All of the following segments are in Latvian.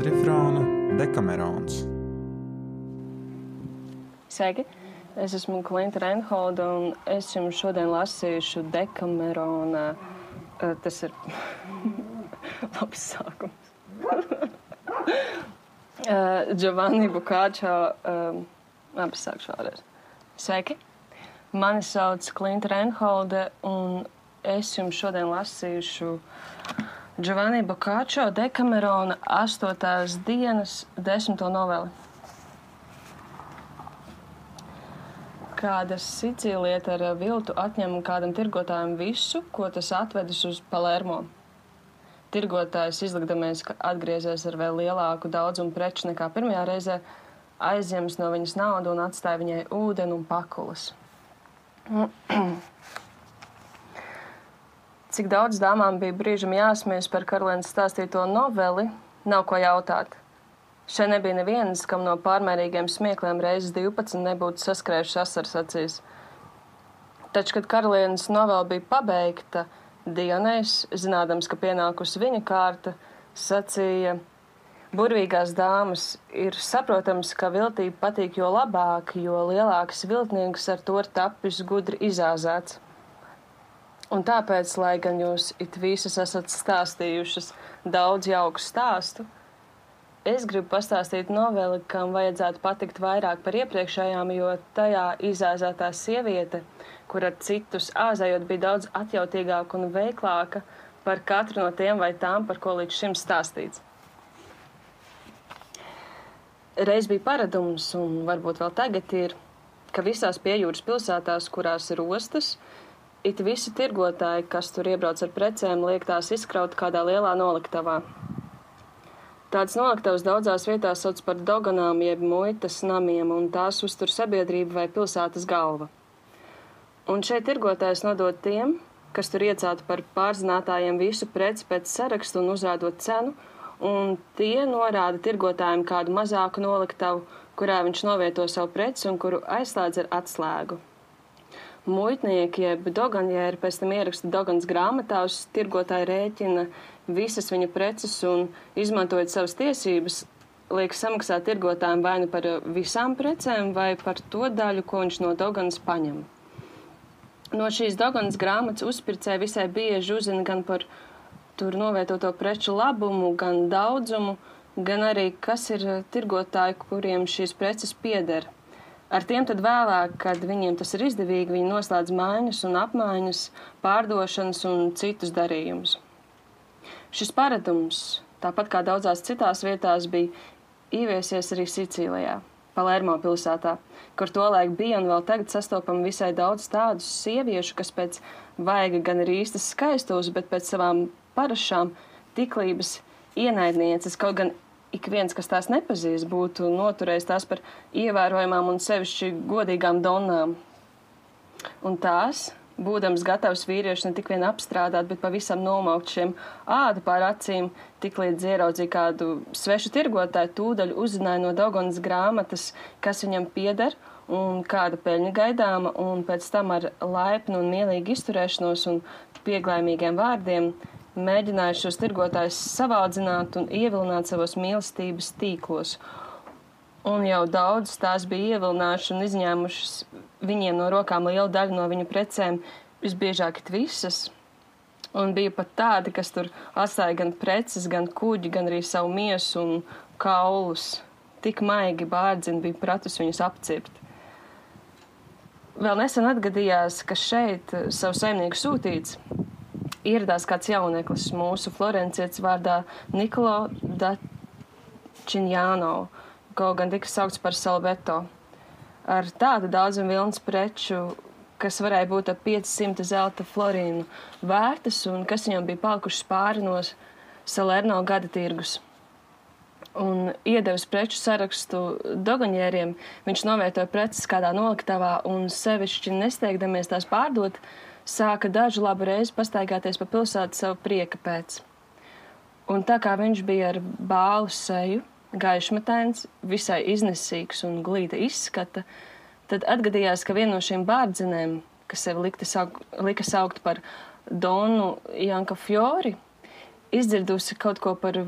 kvadrifrāna Dekamerons. Sveiki! Es esmu Klimta Reinholda un es jums šodien lasīšu Dekamerona. Uh, tas ir labs sākums. uh, Giovanni Bukāčo. Um, labi, sākšu vēlreiz. Sveiki! Mani sauc Klimta Reinholda un es jums šodien lasīšu Giovanni Bukāčo Dekamerona 8. dienas 10. noveli. Kāda sicīlieta ar viltu atņem kādam tirgotājam visu, ko tas atvedis uz Palermo. Tirgotājs, izlikdamies, ka atgriezies ar vēl lielāku daudzumu preču nekā pirmajā reizē, aizņems no viņas naudu un atstāja viņai ūdeni un pakulas. Cik daudz dāmām bija brīžam jāsmies par karalienes stāstīto noveli, nav ko jautāt. Šeit nebija nevienas, kam no pārmērīgiem smiekliem reizes 12 nebūtu saskrējušas asaras acīs. Taču, kad karalienes novela bija pabeigta, Dionēs, zinādams, ka pienākusi viņa kārta, sacīja: Burvīgās dāmas ir saprotams, ka viltība patīk jo labāk, jo lielāks viltnieks ar to ir tapis gudri izāzēts. Un tāpēc, lai gan jūs it visas esat stāstījušas daudz jauku stāstu, es gribu pastāstīt noveli, kam vajadzētu patikt vairāk par iepriekšējām, jo tajā izāzētā sieviete, kura citus āzējot, bija daudz atjautīgāka un veiklāka par katru no tiem vai tām, par ko līdz šim stāstīts. Reiz bija paradums, un varbūt vēl tagad ir, ka visās piejūras pilsētās, kurās ir ostas, It visi tirgotāji, kas tur iebrauc ar precēm, liek tās izkraut kādā lielā noliktavā. Tādas noliktavas daudzās vietās sauc par doganām, jeb muitas namiem, un tās uztur sabiedrība vai pilsētas galva. Un šeit tirgotājs nodod tiem, kas tur iecātu par pārzinātājiem visu preci pēc sarakstu un uzrādot cenu, un tie norāda tirgotājiem kādu mazāku noliktavu, kurā viņš novieto savu preci un kuru aizslēdz ar atslēgu muitnieki, jeb doganjēri, pēc tam ieraksta Dogans grāmatā, uz tirgotāju rēķina visas viņa preces un izmantojot savas tiesības, liek samaksāt tirgotājiem vai nu par visām precēm, vai par to daļu, ko viņš no Doganas paņem. No šīs Doganas grāmatas uzpircēji visai bieži uzzina gan par tur novietoto preču labumu, gan daudzumu, gan arī kas ir tirgotāji, kuriem šīs preces pieder. Ar tiem tad vēlāk, kad viņiem tas ir izdevīgi, viņi noslēdz maiņas un apmaiņas, pārdošanas un citus darījumus. Šis paradums, tāpat kā daudzās citās vietās, bija ieviesies arī Sicīlijā, Palermo pilsētā, kur tolaik bija un vēl tagad sastopam visai daudz tādu sieviešu, kas pēc vaiga gan ir īstas skaistos, bet pēc savām parašām tiklības ienaidnieces, kaut gan ik viens, kas tās nepazīst, būtu noturējis tās par ievērojamām un sevišķi godīgām donām. Un tās, būdams gatavs vīrieši ne tik vien apstrādāt, bet pavisam nomaukt šiem ādu pār acīm, tik līdz ieraudzīja kādu svešu tirgotāju, tūdaļ uzzināja no Dogonas grāmatas, kas viņam pieder un kāda peļņa gaidāma, un pēc tam ar laipnu un mielīgu izturēšanos un pieglājīgiem vārdiem mēģinājuši šos tirgotājus savādzināt un ievilināt savos mīlestības tīklos. Un jau daudz tās bija ievilinājuši un izņēmušas viņiem no rokām lielu daļu no viņu precēm, visbiežāk visas. Un bija pat tādi, kas tur atstāja gan preces, gan kuģi, gan arī savu miesu un kaulus. Tik maigi bārdzini bija pratus viņus apcipt. Vēl nesen atgadījās, ka šeit savu saimnieku sūtīts ieradās kāds jauneklis mūsu florencietis vārdā Nikolo Dačiņāno, ko gan tika saukts par Salveto. Ar tādu daudzumu vilnas preču, kas varēja būt ap 500 zelta florīnu vērtas un kas viņam bija palikušas pāri no Salerno gada tirgus. Un iedevis preču sarakstu dogaņēriem, viņš novietoja preces kādā noliktavā un sevišķi nesteigdamies tās pārdot, uh, sāka dažu labu reizi pastaigāties pa pilsētu savu prieka pēc. Un tā kā viņš bija ar bālu seju, gaišmetains, visai iznesīgs un glīta izskata, tad atgadījās, ka viena no šīm bārdzinēm, kas sev sauk, lika saukt par Donu Janka Fjori, izdzirdusi kaut ko par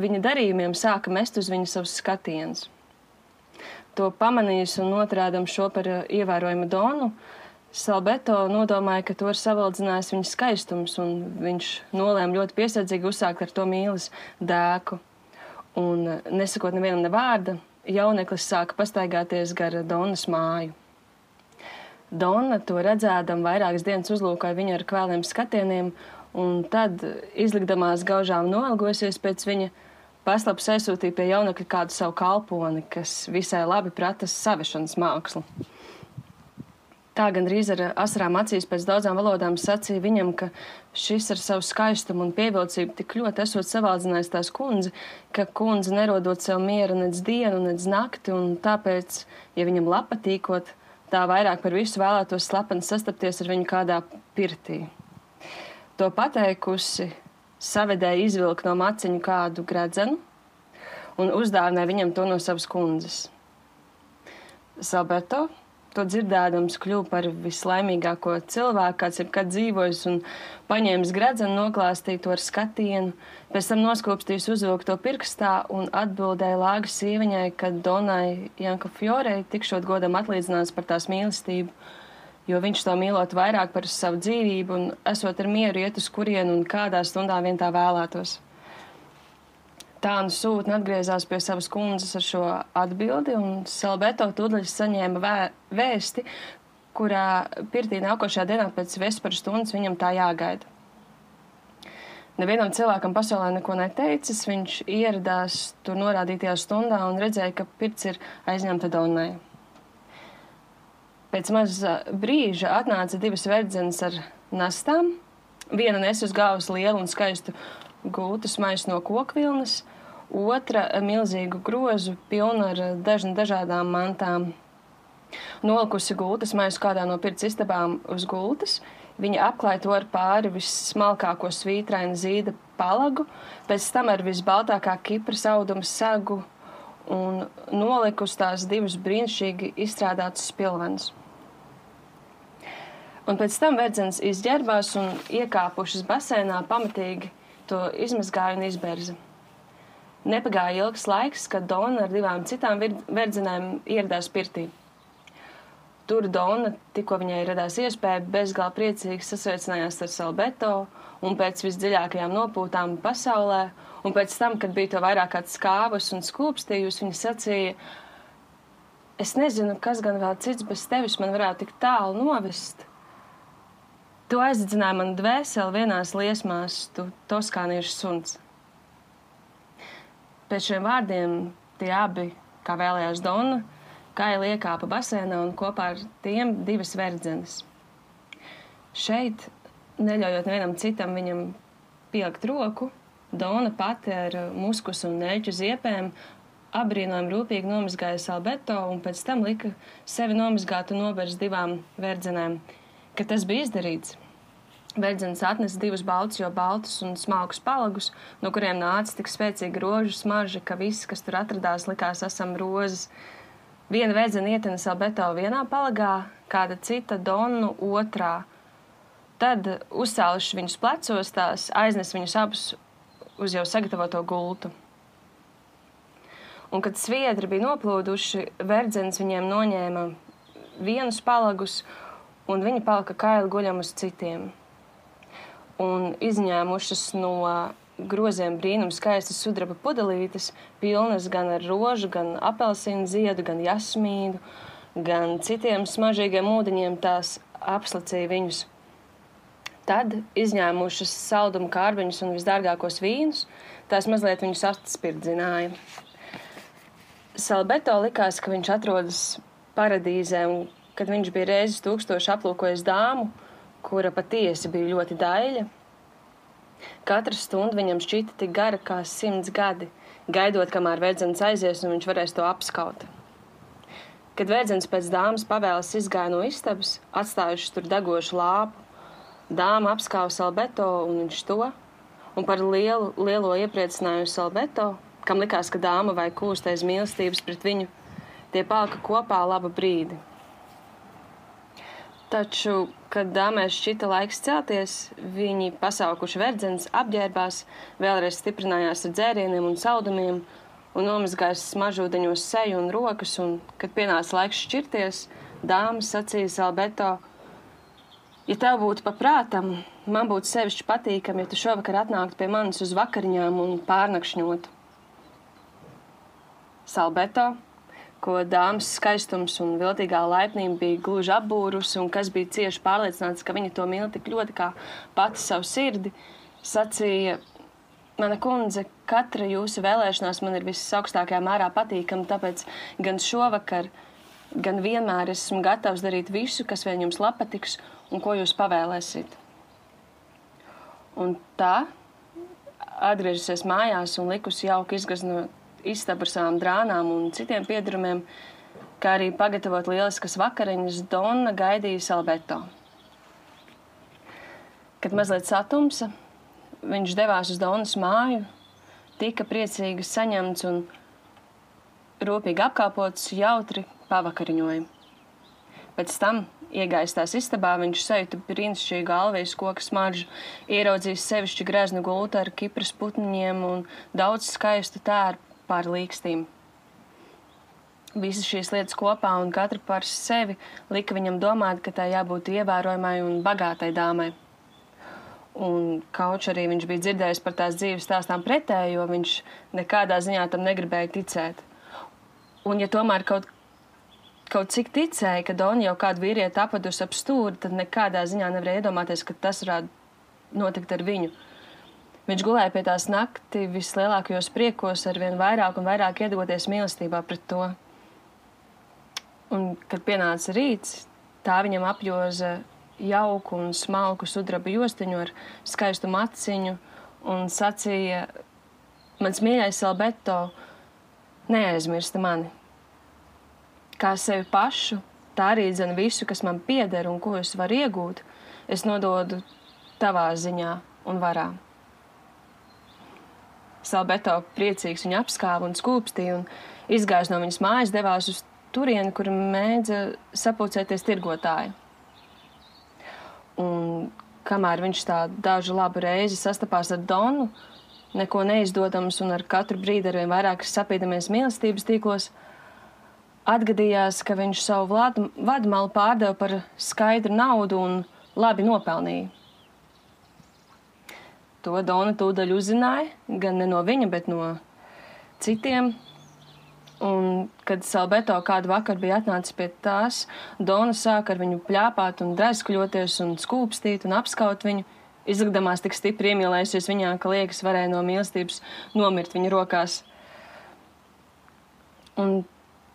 viņa darījumiem, sāka mest uz viņu savus skatienus. To pamanījusi un noturēdam šo par ievērojumu donu, Salbeto nodomāja, ka to ir savaldzinājis viņa skaistums, un viņš nolēma ļoti piesardzīgi uzsākt ar to mīlas dēku. Un, nesakot nevienam ne vārda, jauneklis sāka pastaigāties gar Donas māju. Donna to redzēdam vairākas dienas uzlūkoja viņu ar kvēliem skatieniem, un tad, izlikdamās gaužām noilgosies pēc viņa, paslaps aizsūtīja pie jaunekļa kādu savu kalponi, kas visai labi prata savešanas mākslu. Tā gandrīz ar asarām acīs pēc daudzām valodām sacīja viņam, ka šis ar savu skaistumu un pievilcību tik ļoti esot savaldzinājis tās kundzi, ka kundze nerodot sev miera nec dienu, nec nakti, un tāpēc, ja viņam lapatīkot, tā vairāk par visu vēlētos slepeni sastapties ar viņu kādā pirtī. To pateikusi, savedēja izvilkt no maciņu kādu gredzenu un uzdāvināja viņam to no savas kundzes. Salberto to dzirdēdams, kļuva par vislaimīgāko cilvēku, kāds jebkad dzīvojis, un paņēmis gredzenu, noklāstīja to ar skatienu, pēc tam noskopstījis uzvilkt to pirkstā un atbildēja lāgas sieviņai, ka Donai Janka Fjorei tikšot godam atlīdzināts par tās mīlestību, jo viņš to mīlot vairāk par savu dzīvību un esot ar mieru iet uz kurienu un kādā stundā vien tā vēlētos. Tā nu sūtne atgriezās pie savas kundzes ar šo atbildi, un Salbeto tūdaļ saņēma vē, vēsti, kurā pirtī nākošajā dienā pēc vesparu stundas viņam tā jāgaida. Nevienam cilvēkam pasaulē neko neteicis, viņš ieradās tur norādītajā stundā un redzēja, ka pirts ir aizņemta Donai. Pēc maza brīža atnāca divas verdzenes ar nastām. Viena nes uz galvas lielu un skaistu gultas maisu no kokvilnas, otra milzīgu grozu pilnu ar dažna, dažādām mantām. Nolikusi gultas maisu kādā no pirts istabām uz gultas, viņa apklāja to ar pāri vissmalkāko svītrainu zīda palagu, pēc tam ar visbaltākā kipras auduma sagu un nolikusi tās divas brīnišķīgi izstrādātas spilvenes. Un pēc tam verdzens izģērbās un iekāpušas basēnā pamatīgi to izmazgāja un izberza. Nepagāja ilgs laiks, kad Dona ar divām citām verdzenēm ieradās pirtī. Tur Dona, tikko viņai radās iespēja, bezgalīgi priecīgi sasveicinājās ar Salbeto un pēc visdziļākajām nopūtām pasaulē, un pēc tam, kad bija to vairāk kāds skābus un skūpstījus, viņa sacīja, es nezinu, kas gan vēl cits bez tevis man varētu tik tālu novest. Tu aizdedzināji man dvēseli vienās liesmās, tu toskāniešu suns. Pēc šiem vārdiem tie abi, kā vēlējās Donna, kaili iekāpa basēnā un kopā ar tiem divas verdzenes. Šeit, neļaujot nevienam citam viņam pielikt roku, Dona pati ar muskus un neļķu ziepēm apbrīnojami rūpīgi nomazgāja salbeto un pēc tam lika sevi nomazgāt un nobērst divām verdzenēm. Kad tas bija izdarīts, Verdzenis atnesa divus baltus, jo baltus un smalkus palagus, no kuriem nāca tik spēcīga rožu smarža, ka viss, kas tur atradās, likās esam rozes. Viena verdzena ietena salbeto vienā palagā, kāda cita donu otrā. Tad, uzcēluši viņus plecos, tās aiznes viņus abus uz jau sagatavoto gultu. Un, kad sviedri bija noplūduši, verdzenis viņiem noņēma vienus palagus, un viņi palika kaili guļam uz citiem un izņēmušas no groziem brīnum skaistas sudraba pudelītes, pilnas gan ar rožu, gan apelsīnu ziedu, gan jasmīnu, gan citiem smaržīgiem ūdeņiem, tās apslacīja viņus. Tad, izņēmušas saldumu kārbiņus un visdārgākos vīnus, tās mazliet viņus atspirdzināja. Salbeto likās, ka viņš atrodas paradīzē, un kad viņš bija reizes tūkstoši aplūkojis dāmu, kura patiesi bija ļoti daļa. Katra stunda viņam šķita tik gara kā simts gadi, gaidot, kamēr verdzens aizies un viņš varēs to apskaut. Kad verdzens pēc dāmas pavēles izgāja no istabas, atstājuši tur degošu lāpu, dāma apskauja Salbeto un viņš to, un par lielu, lielo iepriecinājumu Salbeto, kam likās, ka dāma vai kūstais mīlestības pret viņu, tie palika kopā labu brīdi. Taču, kad dāmai šķita laiks celties, viņi pasaukuši verdzenes, apģērbās, vēlreiz stiprinājās ar dzērieniem un saldumiem un nomazgājās smaržūdeņos seju un rokas, un, kad pienāca laiks šķirties, dāma sacīja Salbeto, ja tev būtu paprātam, man būtu sevišķi patīkami, ja tu šovakar atnāktu pie manis uz vakariņām un pārnakšņotu. Salbeto ko dāmas skaistums un viltīgā laipnība bija gluži apbūrusi, un kas bija cieši pārliecināts, ka viņa to mīl tik ļoti kā pati savu sirdi, sacīja: Mana kundze, katra jūsu vēlēšanās man ir visaugstākajā mērā patīkama, tāpēc gan šovakar, gan vienmēr esmu gatavs darīt visu, kas vien jums patiks un ko jūs pavēlēsiet. Un tā, atgriežusies mājās un likusi jauki izgaznot istabu ar savām drānām un citiem piedurumiem, kā arī pagatavot lieliskas vakariņas, Donna gaidīja Salbeto. Kad mazliet satumsa, viņš devās uz Donnas māju, tika priecīgi saņemts un rūpīgi apkalpots jautri pavakariņojumu. Pēc tam, iegājis tās istabā, viņš sajūta brīnišķīgu alvejas koku smaržu, ieraudzījis sevišķi greznu gultu ar kipras putniņiem un daudz skaistu tērpu pār līkstīm. Visas šīs lietas kopā un katra par sevi lika viņam domāt, ka tai jābūt ievērojamai un bagātai dāmai. Un kaut arī viņš bija dzirdējis par tās dzīves stāstām pretējo, viņš nekādā ziņā tam negribēja ticēt. Un, ja tomēr kaut, kaut cik ticēja, ka Donija jau kādu vīrieti apadusi ap stūri, tad nekādā ziņā nevarēja iedomāties, ka tas varētu notikt ar viņu. Viņš gulēja pie tās nakti vislielākajos priekos, ar vien vairāk un vairāk iedoties mīlestībā pret to. Un, kad pienāca rīts, tā viņam apjoza jauku un smalku sudraba jostiņu ar skaistu maciņu un sacīja: Mans mīļais Alberto, neaizmirsti mani. Kā sevi pašu, tā arī zina visu, kas man pieder un ko es varu iegūt, es nododu tavā ziņā un varā. Salbeto priecīgs viņu apskāva un skūpstīja un izgājis no viņas mājas, devās uz turieni, kur mēdza sapulcēties tirgotāji. Un kamēr viņš tā dažu labu reizi sastapās ar Donu, neko neizdodams un ar katru brīdi arvien vairāk sapīdamies mīlestības tīklos, atgadījās, ka viņš savu vadmalu pārdeva par skaidru naudu un labi nopelnīja. To Dona tūdaļ uzzināja, gan ne no viņa, bet no citiem. Un, kad Salbeto kādu vakaru bija atnācis pie tās, Dona sāka ar viņu pļāpāt un draiskuļoties un skūpstīt un apskaut viņu, izlikdamās tik stipri iemīlējusies viņā, ka liekas varēja no mīlestības nomirt viņa rokās. Un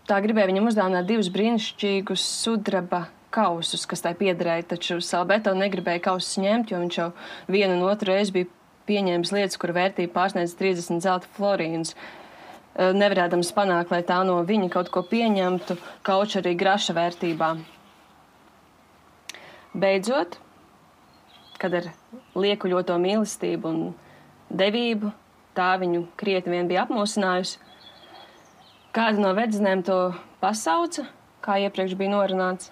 tā gribēja viņam uzdāvināt divus brīnišķīgus sudraba kausus, kas tai piederēja, taču Salbeto negribēja kausus ņemt, jo viņš jau vienu un otru reizi bija pieņēmis lietas, kur vērtība pārsniedz 30 zelta florīnus. Nevarēdams panākt, lai tā no viņa kaut ko pieņemtu, kaut arī graša vērtībā. Beidzot, kad ar liekuļoto mīlestību un devību tā viņu krietni vien bija apmūsinājusi, kāda no vedzinēm to pasauca, kā iepriekš bija norunāts.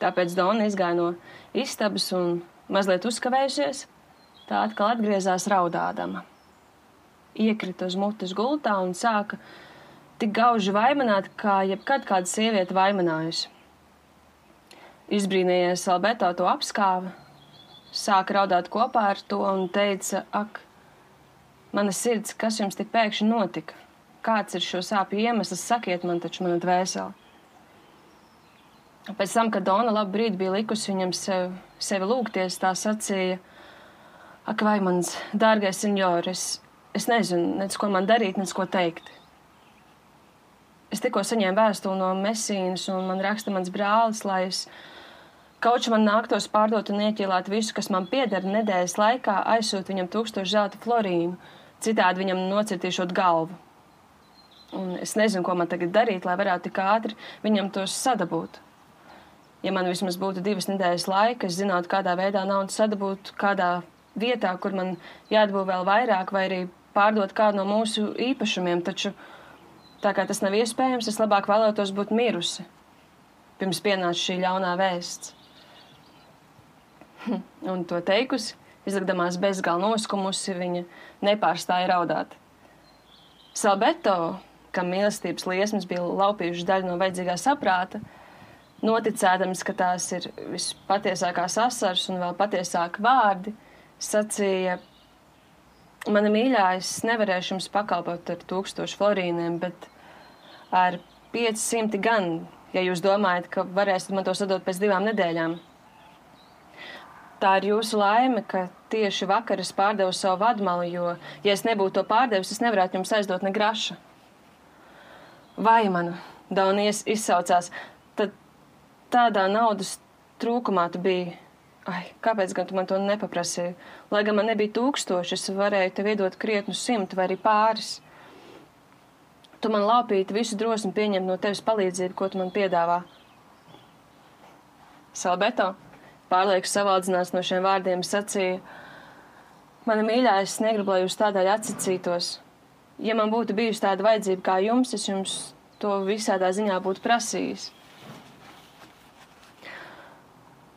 Tāpēc Dona izgāja no istabas un mazliet uzkavējusies tā atkal atgriezās raudādama. Iekrita uz mutes gultā un sāka tik gauži vaimanāt, kā jebkad kāda sieviete vaimanājusi. Izbrīnījies Alberto to apskāva, sāka raudāt kopā ar to un teica, ak, mana sirds, kas jums tik pēkšņi notika? Kāds ir šo sāpju iemesls? Sakiet man taču, mana dvēsele. Pēc tam, kad Dona labu brīdi bija likusi viņam sev, sevi lūgties, tā sacīja – Ak, vai mans dārgais senjor, es, es nezinu, nec ko man darīt, nec ko teikt. Es tikko saņēmu vēstuli no Mesīnas, un man raksta mans brālis, lai es kaut man nāktos pārdot un ieķīlāt visu, kas man pieder nedēļas laikā, aizsūt viņam tūkstošu zelta florīnu, citādi viņam nocirtīšot galvu. Un es nezinu, ko man tagad darīt, lai varētu tik ātri viņam tos sadabūt. Ja man vismaz būtu divas nedēļas laika, es zinātu, kādā veidā naudu sadabūt, kādā vietā, kur man jādabū vēl vairāk, vai arī pārdot kādu no mūsu īpašumiem. Taču tā kā tas nav iespējams, es labāk vēlētos būt mirusi, pirms pienāca šī ļaunā vēsts. Un to teikusi, izlikdamās bezgalīgi noskumusi, viņa nepārstāja raudāt. Salbeto, kam mīlestības liesmas bija laupījušas daļu no vajadzīgā saprāta, noticēdams, ka tās ir vispatiesākās asaras un vēl patiesāki vārdi, sacīja, Mana mīļā, es nevarēšu jums pakalpot ar tūkstošu florīniem, bet ar 500 gan, ja jūs domājat, ka varēsiet man to sadot pēc divām nedēļām. Tā ir jūsu laime, ka tieši vakar es pārdevu savu vadmalu, jo, ja es nebūtu to pārdevis, es nevarētu jums aizdot ne graša. Vai man, Daunies izsaucās, tad tādā naudas trūkumā tu biji Ai, kāpēc gan tu man to nepaprasīji? Lai gan man nebija tūkstoši, es varēju tev iedot krietnu simtu vai arī pāris. Tu man laupīti visu drosmi pieņemt no tevis palīdzību, ko tu man piedāvā. Salbeto, pārlieku savaldzinās no šiem vārdiem, sacīja: Mana mīļā, es negribu, lai jūs tādēļ atsacītos. Ja man būtu bijusi tāda vajadzība kā jums, es jums to visādā ziņā būtu prasījis.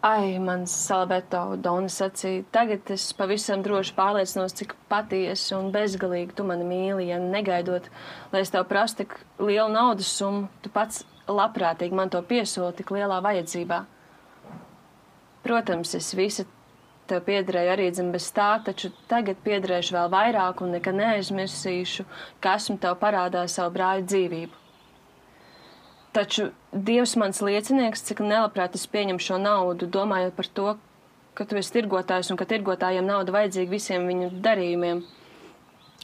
Ai, mans Salbeto Dona sacīja, tagad es pavisam droši pārliecinos, cik patiesi un bezgalīgi tu mani mīli, ja negaidot, lai es tev prastu tik lielu naudas summu, tu pats labprātīgi man to piesoli tik lielā vajadzībā. Protams, es visu tev piederēju arī zem bez tā, taču tagad piederēšu vēl vairāk un nekad neaizmirsīšu, ka esmu tev parādā savu brāļu dzīvību. Taču Dievs mans liecinieks, cik nelabprāt es pieņemu šo naudu, domājot par to, ka tu esi tirgotājs un ka tirgotājiem nauda vajadzīga visiem viņu darījumiem.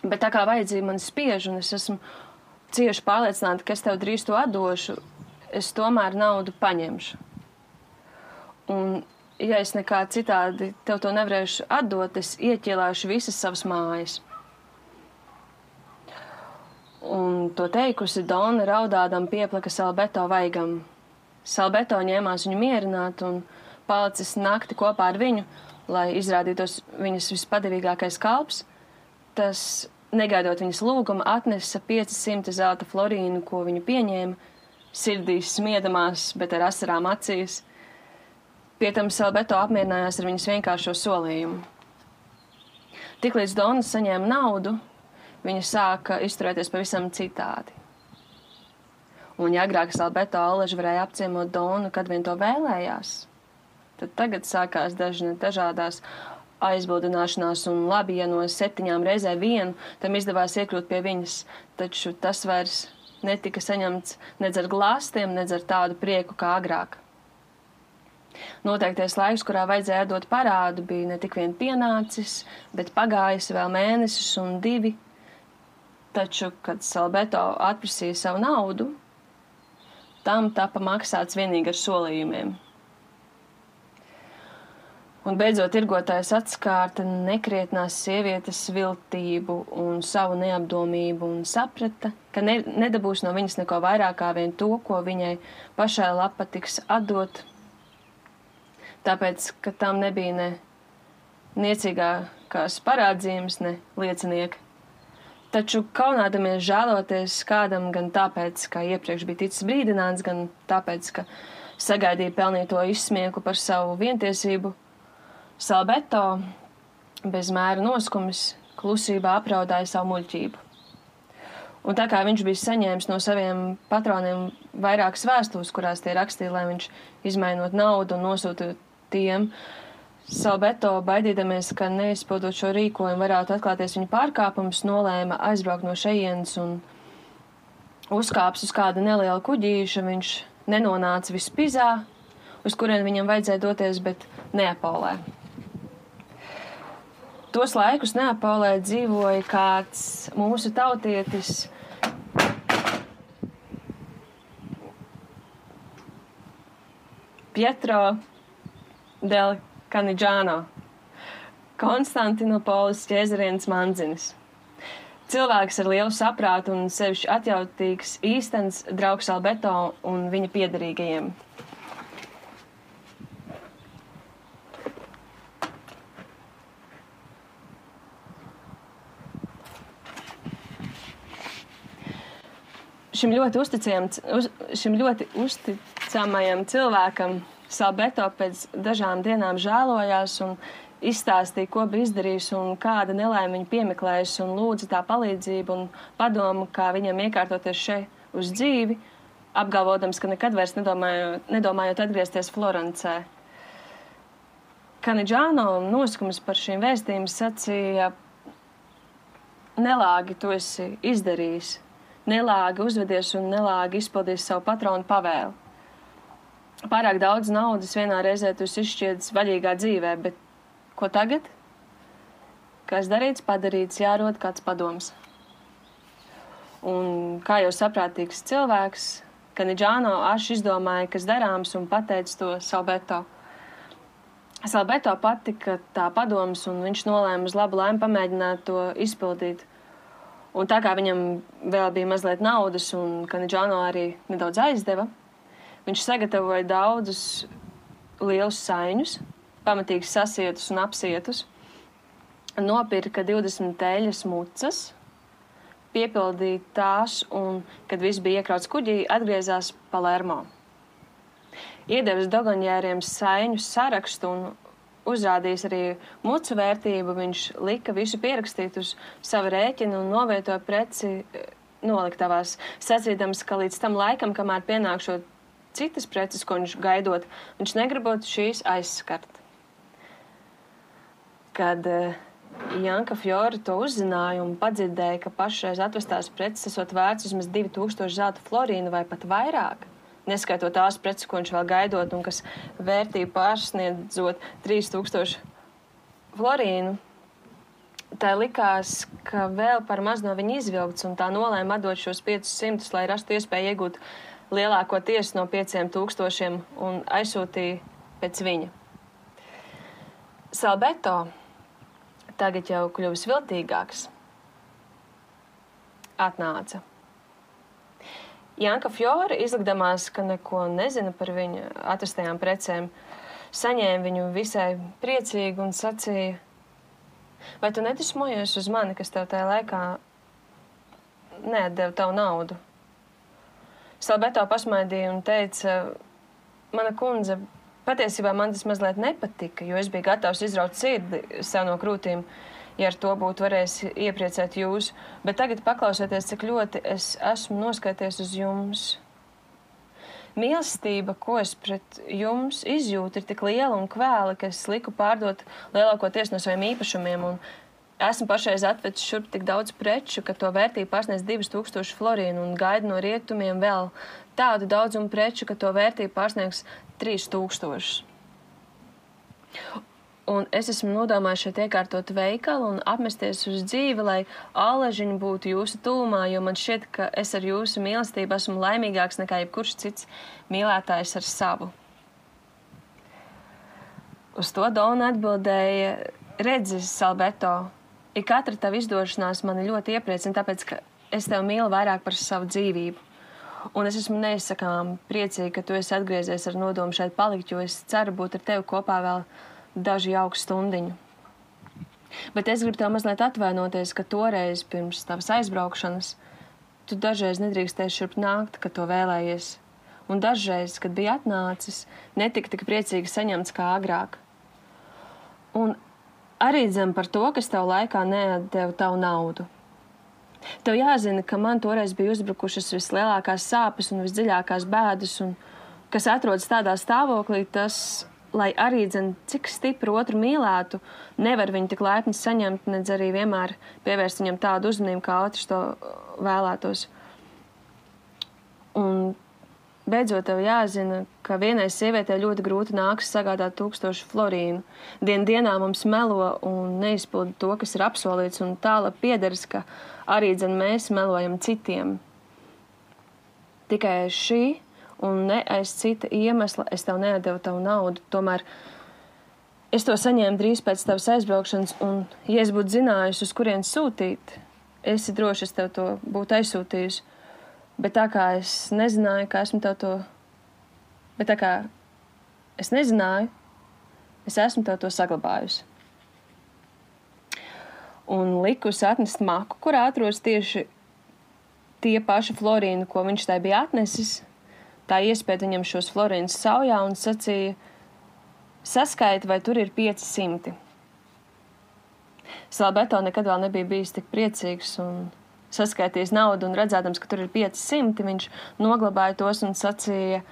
Bet tā kā vajadzība man spiež un es esmu cieši pārliecināta, ka es tev drīz to atdošu, es tomēr naudu paņemšu. Un, ja es nekā citādi tev to nevarēšu atdot, es ieķilāšu visas savas mājas. Un to teikusi Dona raudādam pieplaka Salbeto vaigam. Salbeto ņēmās viņu mierināt un palicis nakti kopā ar viņu, lai izrādītos viņas vispadevīgākais kalps. Tas, negaidot viņas lūgumu, atnesa 500 zelta florīnu, ko viņa pieņēma, sirdīs smiedamās, bet ar asarām acīs. Pie tam Salbeto apmierinājās ar viņas vienkāršo solījumu. Tiklīdz Dona saņēma naudu, viņa sāka izturēties pavisam citādi. Un, ja agrāk Salbeto Aleža varēja apciemot Donu, kad vien to vēlējās, tad tagad sākās dažne, dažādās aizbildināšanās, un labi, ja no septiņām reizēm vienu tam izdevās iekļūt pie viņas, taču tas vairs netika saņemts nedz ar glāstiem, nedz ar tādu prieku kā agrāk. Noteiktais laiks, kurā vajadzēja dot parādu, bija ne tik vien pienācis, bet pagājis vēl mēnesis un divi, Taču, kad Salbeto atprasīja savu naudu, tam tika maksāts tikai ar solījumiem. Un beidzot, tirgotājs atskārta nekrietnās sievietes viltību un savu neapdomību un saprata, ka ne, nedabūs no viņas neko vairāk kā vien to, ko viņai pašai lapa tiks atdot, tāpēc, ka tam nebija ne niecīgākās parādzījums, ne liecinieki. Taču kaunādamies žēloties kādam gan tāpēc, ka iepriekš bija ticis brīdināts, gan tāpēc, ka sagaidīja pelnīto izsmieku par savu vientiesību, Salbeto bez mēra noskumis klusībā apraudāja savu muļķību. Un tā kā viņš bija saņēmis no saviem patroniem vairākas vēstules, kurās tie rakstīja, lai viņš izmainot naudu un nosūtītu tiem, uh, Salbeto, baidīdamies, ka neizpildot šo rīkojumu varētu atklāties viņa pārkāpums, nolēma aizbraukt no šejienes un uzkāps uz kāda neliela kuģīša. Viņš nenonāca vispizā, uz kurien viņam vajadzēja doties, bet Neapolē. Tos laikus Neapolē dzīvoja kāds mūsu tautietis. Pietro Del Kanidžāno, Konstantinopolis ķēzarienes mandzinis. Cilvēks ar lielu saprātu un sevišķi atjautīgs īstenis draugs Albeto un viņa piedarīgajiem. Šim ļoti, uz, šim ļoti uzticamajam cilvēkam Salbeto pēc dažām dienām žēlojās un izstāstīja, ko bija izdarījis un kāda nelaime viņu piemeklējusi, un lūdza tā palīdzību un padomu, kā viņam iekārtoties šeit uz dzīvi, apgalvodams, ka nekad vairs nedomājot, nedomājot atgriezties Florencē. Kanidžāno noskums par šīm vēstījumiem sacīja, nelāgi tu esi izdarījis, nelāgi uzvedies un nelāgi izpildījis savu patronu pavēlu. Pārāk daudz naudas vienā reizē tu izšķiedis vaļīgā dzīvē, bet ko tagad? Kas darīts, padarīts, jārod kāds padoms. Un kā jau saprātīgs cilvēks, Kanidžāno aši izdomāja, kas darāms un pateica to Salbeto. Salbeto patika tā padoms, un viņš nolēma uz labu laimi pamēģināt to izpildīt. Un tā kā viņam vēl bija mazliet naudas, un Kanidžāno arī nedaudz aizdeva, viņš sagatavoja daudzus lielus saiņus, pamatīgi sasietus un apsietus, nopirka 20 eļas mucas, piepildīja tās, un, kad viss bija iekrauts kuģī, atgriezās Palermo. Iedevis dogaņēriem saiņu sarakstu un uzrādījis arī mucu vērtību, viņš lika visu pierakstīt uz savu rēķinu un novietoja preci eh, noliktavās, sacīdams, ka līdz tam laikam, kamēr pienākšot citas preces, ko viņš gaidot, viņš negribot šīs aizskart. Kad uh, Janka Fjori to uzzināja un padzirdēja, ka pašreiz atvestās preces esot vērts vismaz 2000 zelta florīnu vai pat vairāk. Neskaitot tās preces, ko viņš vēl gaidot, un kas vērtību pārsniedzot 3000 florīnu. Tā likās, ka vēl par maz no viņa izvilkts, un tā nolēma atdot šos 500, lai rastu iespēju iegūt lielāko tiesu no 5000 un aizsūtīja pēc viņa. Salbeto tagad jau kļuvis viltīgāks, atnāca. Janka Fjora, izlikdamās, ka neko nezina par viņa atrastajām precēm, saņēma viņu visai priecīgi un sacīja, vai tu nedusmojies uz mani, kas tev tajā laikā neatdeva tavu naudu? Salbeto pasmaidīja un teica, mana kundze, Patiesībā man tas mazliet nepatika, jo es biju gatavs izraut sirdi sev no krūtīm, ja ar to būtu varējis iepriecēt jūs. Bet tagad paklausieties, cik ļoti es esmu noskaities uz jums. Mīlestība, ko es pret jums izjūtu, ir tik liela un kvēla, ka es liku pārdot lielākoties no saviem īpašumiem. Esmu pašreiz atvedis šurp tik daudz preču, ka to vērtība pārsniedz 2000 florīnu un gaidu no rietumiem vēl tādu daudzumu preču, ka to vērtība pārsniegs 3000. Un es esmu nodomājis šeit iekārtot veikalu un apmesties uz dzīvi, lai āležiņi būtu jūsu tūmā, jo man šķiet, ka es ar jūsu mīlestību esmu laimīgāks nekā jebkurš cits mīlētājs ar savu. Uz to Dona atbildēja: Redzes, Salbeto, ik katra tava izdošanās mani ļoti iepriecina, tāpēc, ka es tevi mīlu vairāk par savu dzīvību. Un es esmu neizsakām priecīga, ka tu esi atgriezies ar nodomu šeit palikt, jo es ceru būt ar tevi kopā vēl dažu jauku stundiņu. Bet es gribu tev mazliet atvainoties, ka toreiz pirms tavas aizbraukšanas tu dažreiz nedrīkstēji šurp nākt, kad to vēlējies. Un dažreiz, kad bija atnācis, netika tik priecīgi saņemts kā agrāk. Un arī dzem par to, kas tev laikā neatdeva tavu naudu. Tev jāzina, ka man toreiz bija uzbrukušas vislielākās sāpes un visdziļākās bēdas, un kas atrodas tādā stāvoklī, tas, lai arī dzen, cik stipri otru mīlētu, nevar viņu tik laipni saņemt, nedz arī vienmēr pievērst viņam tādu uzmanību, kā otrs to vēlētos. Un Beidzot, tev jāzina, ka vienai sievietei ļoti grūti nāks sagādāt tūkstošu florīnu. Dien dienā mums melo un neizpilda to, kas ir apsolīts, un tālāk piederas, ka arī dzen mēs melojam citiem. Tikai šī un ne aiz cita iemesla es tev nedevu tavu naudu. Tomēr es to saņēmu drīz pēc tavas aizbraukšanas, un, ja es būtu zinājusi, uz kurien sūtīt, esi droši, es tev to būtu aizsūtījusi. Bet tā kā es nezināju, ka esmu tev to, bet tā kā es nezināju, es esmu tev to saglabājusi. Un likusi atnest maku, kurā atrodas tieši tie paši florīni, ko viņš tai bija atnesis, tā iespēja viņam šos florīnus saujā un sacīja, saskaiti, vai tur ir 500. Salbeto nekad vēl nebija bijis tik priecīgs un saskaitījis naudu un redzēdams, ka tur ir 500, viņš noglabāja tos un sacīja,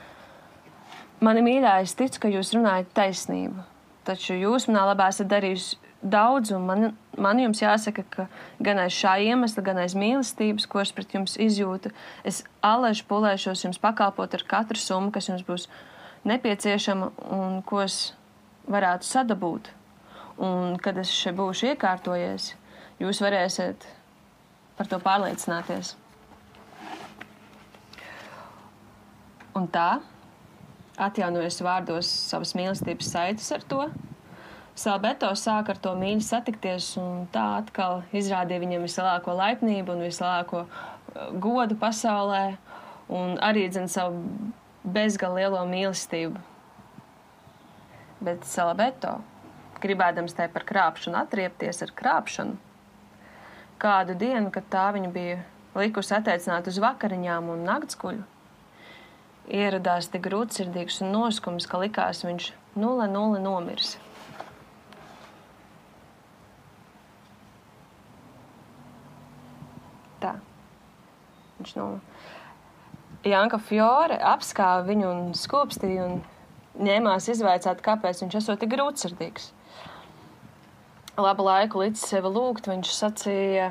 mani mīļā, es ticu, ka jūs runājat taisnību, taču jūs manā labā esat darījusi daudz, un man, man jums jāsaka, ka gan aiz šā iemesla, gan aiz mīlestības, ko es pret jums izjūtu, es alēšu pulēšos jums pakalpot ar katru summu, kas jums būs nepieciešama un ko es varētu sadabūt. Un, kad es šeit būšu iekārtojies, jūs varēsiet par to pārliecināties. Un tā, atjaunojas vārdos savas mīlestības saites ar to, Salbeto sāka ar to mīļi satikties, un tā atkal izrādīja viņam vislielāko laipnību un vislielāko uh, godu pasaulē, un arī dzen savu bezgalīgi lielo mīlestību. Bet Salbeto, gribēdams tai par krāpšanu atriepties ar krāpšanu, kādu dienu, kad tā viņa bija likusi attiecināt uz vakariņām un naktsguļu, ieradās tik grūtsirdīgs un noskums, ka likās viņš nulle nulle nomirs. Tā. Viņš no Janka Fjore apskāva viņu un skūpstīja un ņēmās izvaicāt, kāpēc viņš esot tik grūtsirdīgs labu laiku līdz sevi lūgt, viņš sacīja,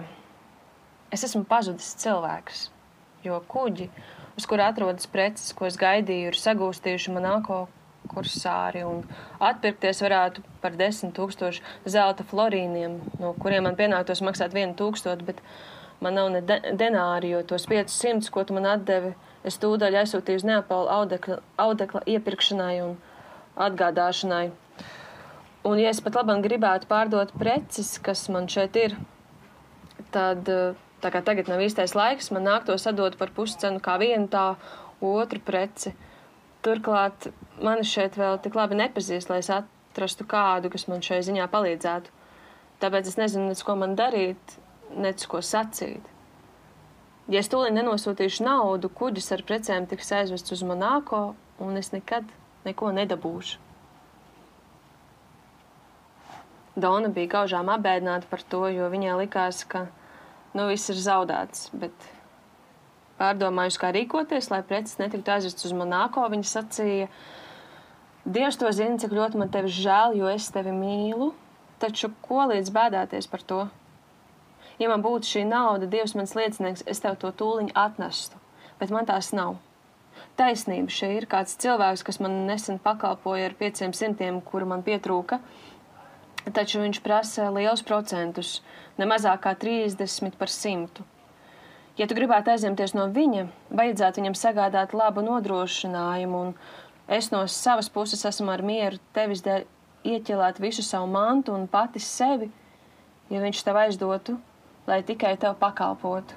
es esmu pazudis cilvēks, jo kuģi, uz kura atrodas preces, ko es gaidīju, ir sagūstījuši manāko kursāri un atpirkties varētu par desmit tūkstošu zelta florīniem, no kuriem man pienāktos maksāt vienu tūkstotu, bet man nav ne de denāri, jo tos 500, ko tu man atdevi, es tūdaļ aizsūtīju uz Neapolu audekla, audekla iepirkšanai un atgādāšanai. Un, ja es pat labāk gribētu pārdot preces, kas man šeit ir, tad, tā kā tagad nav īstais laiks, man nāk to sadot par puscenu kā vienu tā otru preci. Turklāt mani šeit vēl tik labi nepazīst, lai es atrastu kādu, kas man šai ziņā palīdzētu. Tāpēc es nezinu, nec, ko man darīt, nec ko sacīt. Ja es tūlīt nenosūtīšu naudu, kuģis ar precēm tiks aizvests uz Monako, un es nekad neko nedabūšu. Dona bija gaužām apbēdināta par to, jo viņai likās, ka nu, viss ir zaudēts. Bet pārdomājusi, kā rīkoties, lai preces netiktu aizvests uz Monako, viņa sacīja, Dievs to zina, cik ļoti man tevi žēl, jo es tevi mīlu, taču ko līdz bēdāties par to? Ja man būtu šī nauda, Dievs mans liecinieks, es tev to tūliņu atnestu, bet man tās nav. Taisnība šeit ir kāds cilvēks, kas man nesen pakalpoja ar pieciem simtiem, kuru man pietrūka, taču viņš prasa liels procentus, ne mazāk kā 30 par simtu. Ja tu gribētu aizņemties no viņa, vajadzētu viņam sagādāt labu nodrošinājumu, un es no savas puses esmu ar mieru tevis dēļ ieķelēt visu savu mantu un pati sevi, ja viņš tev aizdotu, lai tikai tev pakalpotu.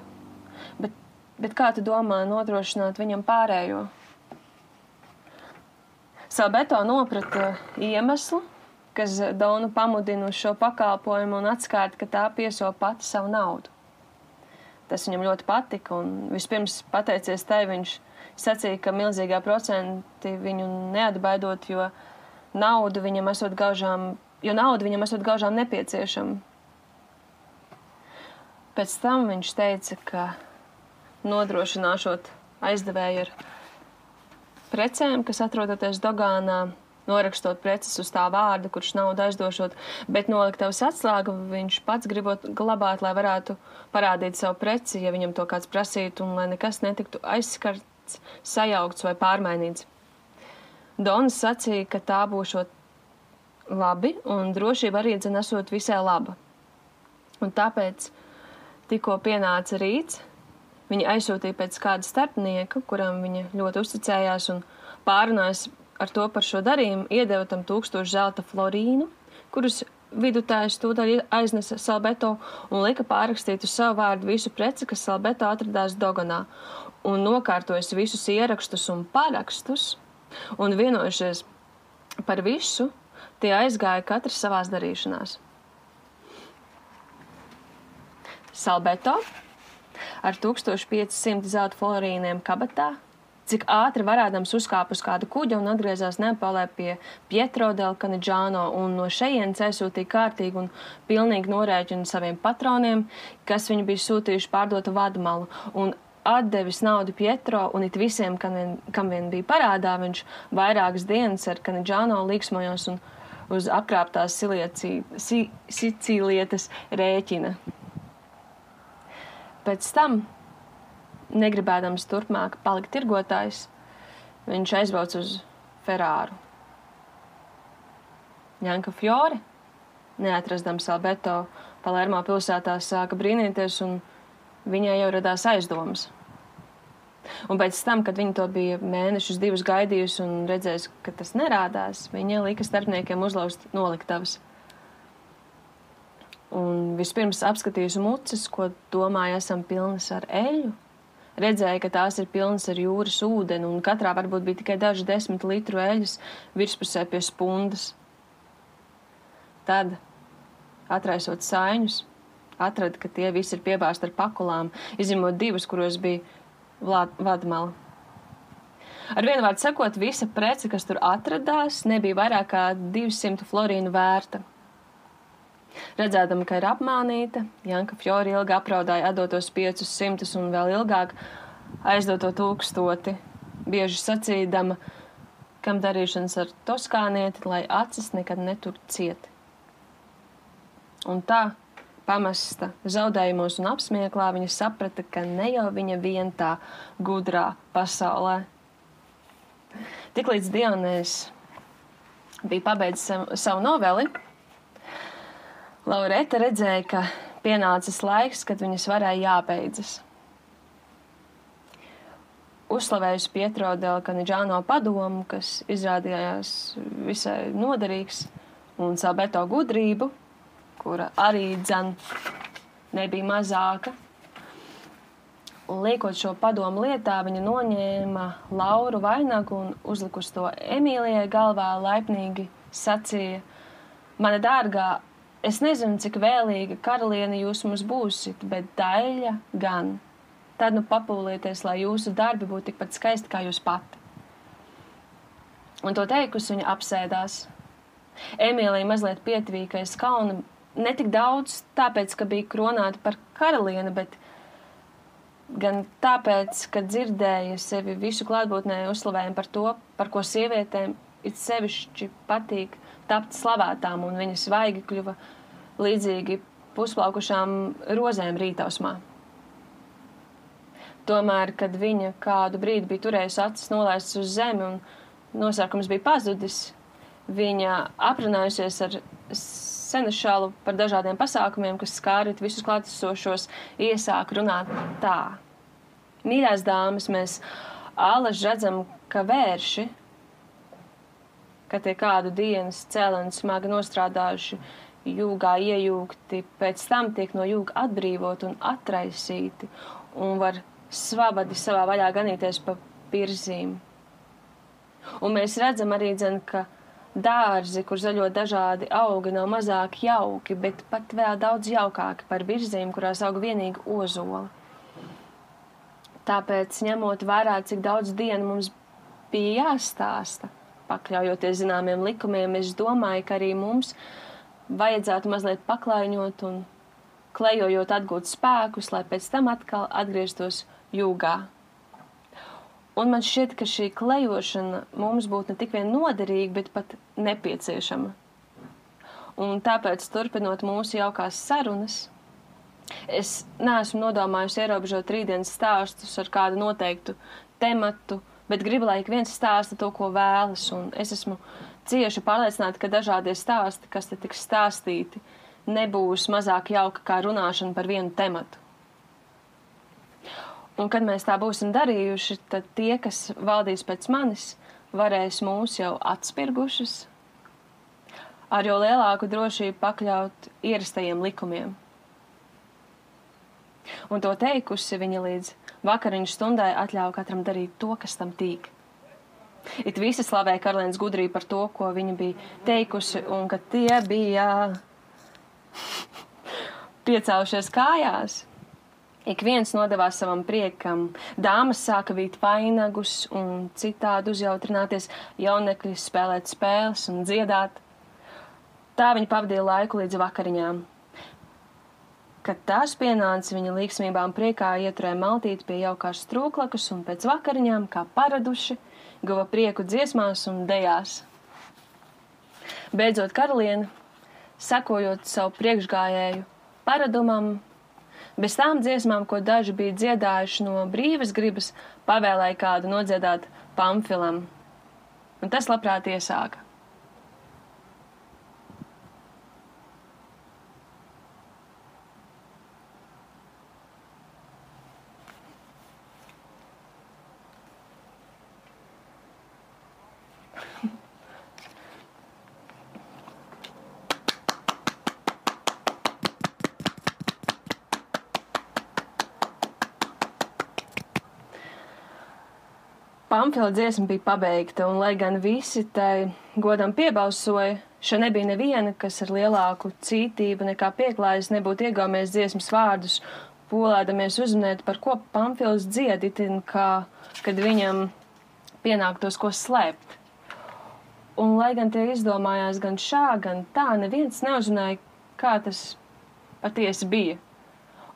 Bet, bet kā tu domā nodrošināt viņam pārējo? Salbeto noprata iemeslu, kas Donu pamudina uz šo pakalpojumu un atskaita, ka tā pieso pati savu naudu. Tas viņam ļoti patika, vispirms pateicies tai, viņš sacīja, ka milzīgā procenti viņu neatbaidot, jo naudu viņam esot gaužām, jo naudu viņam esot gaužām nepieciešama. Pēc tam viņš teica, ka nodrošināšot aizdevēju ar precēm, kas atrodoties Dogānā, norakstot preces uz tā vārda, kurš naudu aizdošot, bet noliktavas atslēgu viņš pats gribot glabāt, lai varētu parādīt savu preci, ja viņam to kāds prasītu, un lai nekas netiktu aizskarts, sajaukts vai pārmainīts. Donas sacīja, ka tā būšot labi, un drošība arī dzenesot visai laba. Un tāpēc tikko pienāca rīts, viņa aizsūtīja pēc kāda starpnieka, kuram viņa ļoti uzticējās un pārunājās ar to par šo darījumu iedeva tam tūkstošu zelta florīnu, kurus vidutājs tūdaļ aiznesa Salbeto un lika pārrakstīt uz savu vārdu visu preci, kas Salbeto atradās Dogonā, un nokārtojas visus ierakstus un parakstus, un vienojušies par visu, tie aizgāja katrs savās darīšanās. Salbeto ar 1500 zelta florīniem kabatā cik ātri varēdams uzkāpa uz kāda kuģa un atgriezās Nepālē pie Pietro del Canidžāno un no šejienes aizsūtīja kārtīgi un pilnīgi norēķinu saviem patroniem, kas viņu bija sūtījuši pārdot vadmalu. Un atdevis naudu Pietro un it visiem, kam vien, kam vien bija parādā, viņš vairākas dienas ar Canidžāno līksmojos un uz apkrāptās Sicīlietas rēķina. Pēc tam, negribēdams turpmāk palikt tirgotājs, viņš aizbrauc uz Ferāru. Janka Fjori, neatrastams Alberto Palermo pilsētā, sāka brīnīties, un viņai jau radās aizdomas. Un pēc tam, kad viņi to bija mēnešus, divus gaidījusi un redzējusi, ka tas nerādās, viņa lika starpniekiem uzlauzt noliktavas. Un vispirms apskatījusi mucas, ko domāju, esam pilnas ar eļu. Redzēja, ka tās ir pilnas ar jūras ūdeni, un katrā varbūt bija tikai daži desmit litru eļas virspusē pie spundas. Tad, atraisot saiņus, atrada, ka tie visi ir piebāzti ar pakulām, izņemot divus, kuros bija vadmala. Ar vienu vārdu sakot, visa prece, kas tur atradās, nebija vairāk kā 200 florīnu vērta. Redzēdama, ka ir apmānīta, Janka Fjori ilgi apraudāja atdotos 500 un vēl ilgāk aizdoto tūkstoti, bieži sacīdama, kam darīšanas ar toskānieti, lai acis nekad netur cieti. Un tā pamesta zaudējumos un apsmieklā, viņa saprata, ka ne jau viņa vien tā gudrā pasaulē. Tiklīdz Dionēs bija pabeidzis savu noveli, Laureta redzēja, ka pienācis laiks, kad viņas varēja jābeidzas. Uzslavējusi Pietro del Canidžāno padomu, kas izrādījās visai noderīgs, un Sabeto gudrību, kura arī dzen nebija mazāka. Liekot šo padomu lietā, viņa noņēma Lauru vainagu un uzlikusi to Emīlijai galvā laipnīgi sacīja: Mana dārgā, es nezinu, cik vēlīga karaliene jūs mums būsit, bet daļa gan. Tad nu papūlieties, lai jūsu darbi būtu tikpat skaisti kā jūs pati. Un to teikusi, viņa apsēdās. Emīlija mazliet pietuvīja, ka es kaunu ne tik daudz tāpēc, ka bija kronāta par karalieni, bet gan tāpēc, ka dzirdēja sevi visu klātbūtnē uzslavējumu par to, par ko sievietēm it sevišķi patīk tapt slavētām, un viņas svaigi kļuva līdzīgi pusplaukušām rozēm rītausmā. Tomēr, kad viņa kādu brīdi bija turējusi acis nolaistas uz zemi un nosākums bija pazudis, viņa aprunājusies ar senešalu par dažādiem pasākumiem, kas skārit visus klātesošos, iesāk runāt tā. Mīļās dāmas, mēs ālaži redzam, ka vērši, ka tie kādu dienas cēleni smagi nostrādājuši, jūgā iejūgti, pēc tam tiek no jūga atbrīvot un atraisīti, un var svabadi savā vaļā ganīties pa pirzīm. Un mēs redzam arī, dzen, ka dārzi, kur zaļo dažādi augi, nav mazāk jauki, bet pat vēl daudz jaukāki par virzīm, kurās aug vienīgi ozoli. Tāpēc, ņemot vērā, cik daudz dienu mums bija jāstāsta, pakļaujoties zināmiem likumiem, es domāju, ka arī mums vajadzētu mazliet paklaiņot un klejojot atgūt spēkus, lai pēc tam atkal atgrieztos jūgā Un man šķiet, ka šī klejošana mums būtu ne tik vien noderīga, bet pat nepieciešama. Un tāpēc, turpinot mūsu jaukās sarunas, es neesmu nodomājusi ierobežot rītdienas stāstus ar kādu noteiktu tematu, bet gribu, lai ik viens stāsta to, ko vēlas. Un es esmu cieši pārliecināta, ka dažādie stāsti, kas te tiks stāstīti, nebūs mazāk jauka kā runāšana par vienu tematu. Un kad mēs tā būsim darījuši, tad tie, kas valdīs pēc manis, varēs mūs jau atspirgušas, ar jo lielāku drošību pakļaut ierastajiem likumiem. Un to teikusi viņa līdz vakariņu stundai atļāva katram darīt to, kas tam tīk. It visi slavēja karalienes gudrību par to, ko viņa bija teikusi, un ka tie bija piecēlušies kājās Ik viens nodevās savam priekam, dāmas sāka vīt vainagus un citādi uzjautrināties, jaunekļi spēlēt spēles un dziedāt. Tā viņa pavadīja laiku līdz vakariņām. Kad tās pienāca, viņa līgsmībā un priekā ieturēja maltīti pie jaukās strūklakas un pēc vakariņām, kā paraduši, guva prieku dziesmās un dejās. Beidzot, karaliene, sekojot savu priekšgājēju paradumam, Bez tām dziesmām, ko daži bija dziedājuši no brīvas gribas, pavēlēja kādu nodziedāt pamfilam. Un tas labprāt iesāka. Pamfila dziesma bija pabeigta, un lai gan visi tai godam piebalsoja, šeit nebija neviena, kas ar lielāku cītību nekā pieklājas nebūtu iegāmies dziesmas vārdus, polēdamies uzminēt, par ko Pamfils dzieditin, kā, kad viņam pienāktos ko slēpt. Un, lai gan tie izdomājās gan šā, gan tā, neviens neuzrunāja, kā tas patiesi bija.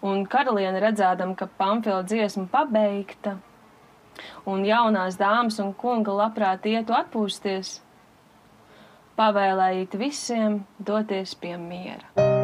Un karaliene redzēdam, ka Pamfila dziesma pabeigta, un jaunās dāmas un kunga labprāt ietu atpūsties, pavēlējīt visiem doties pie miera.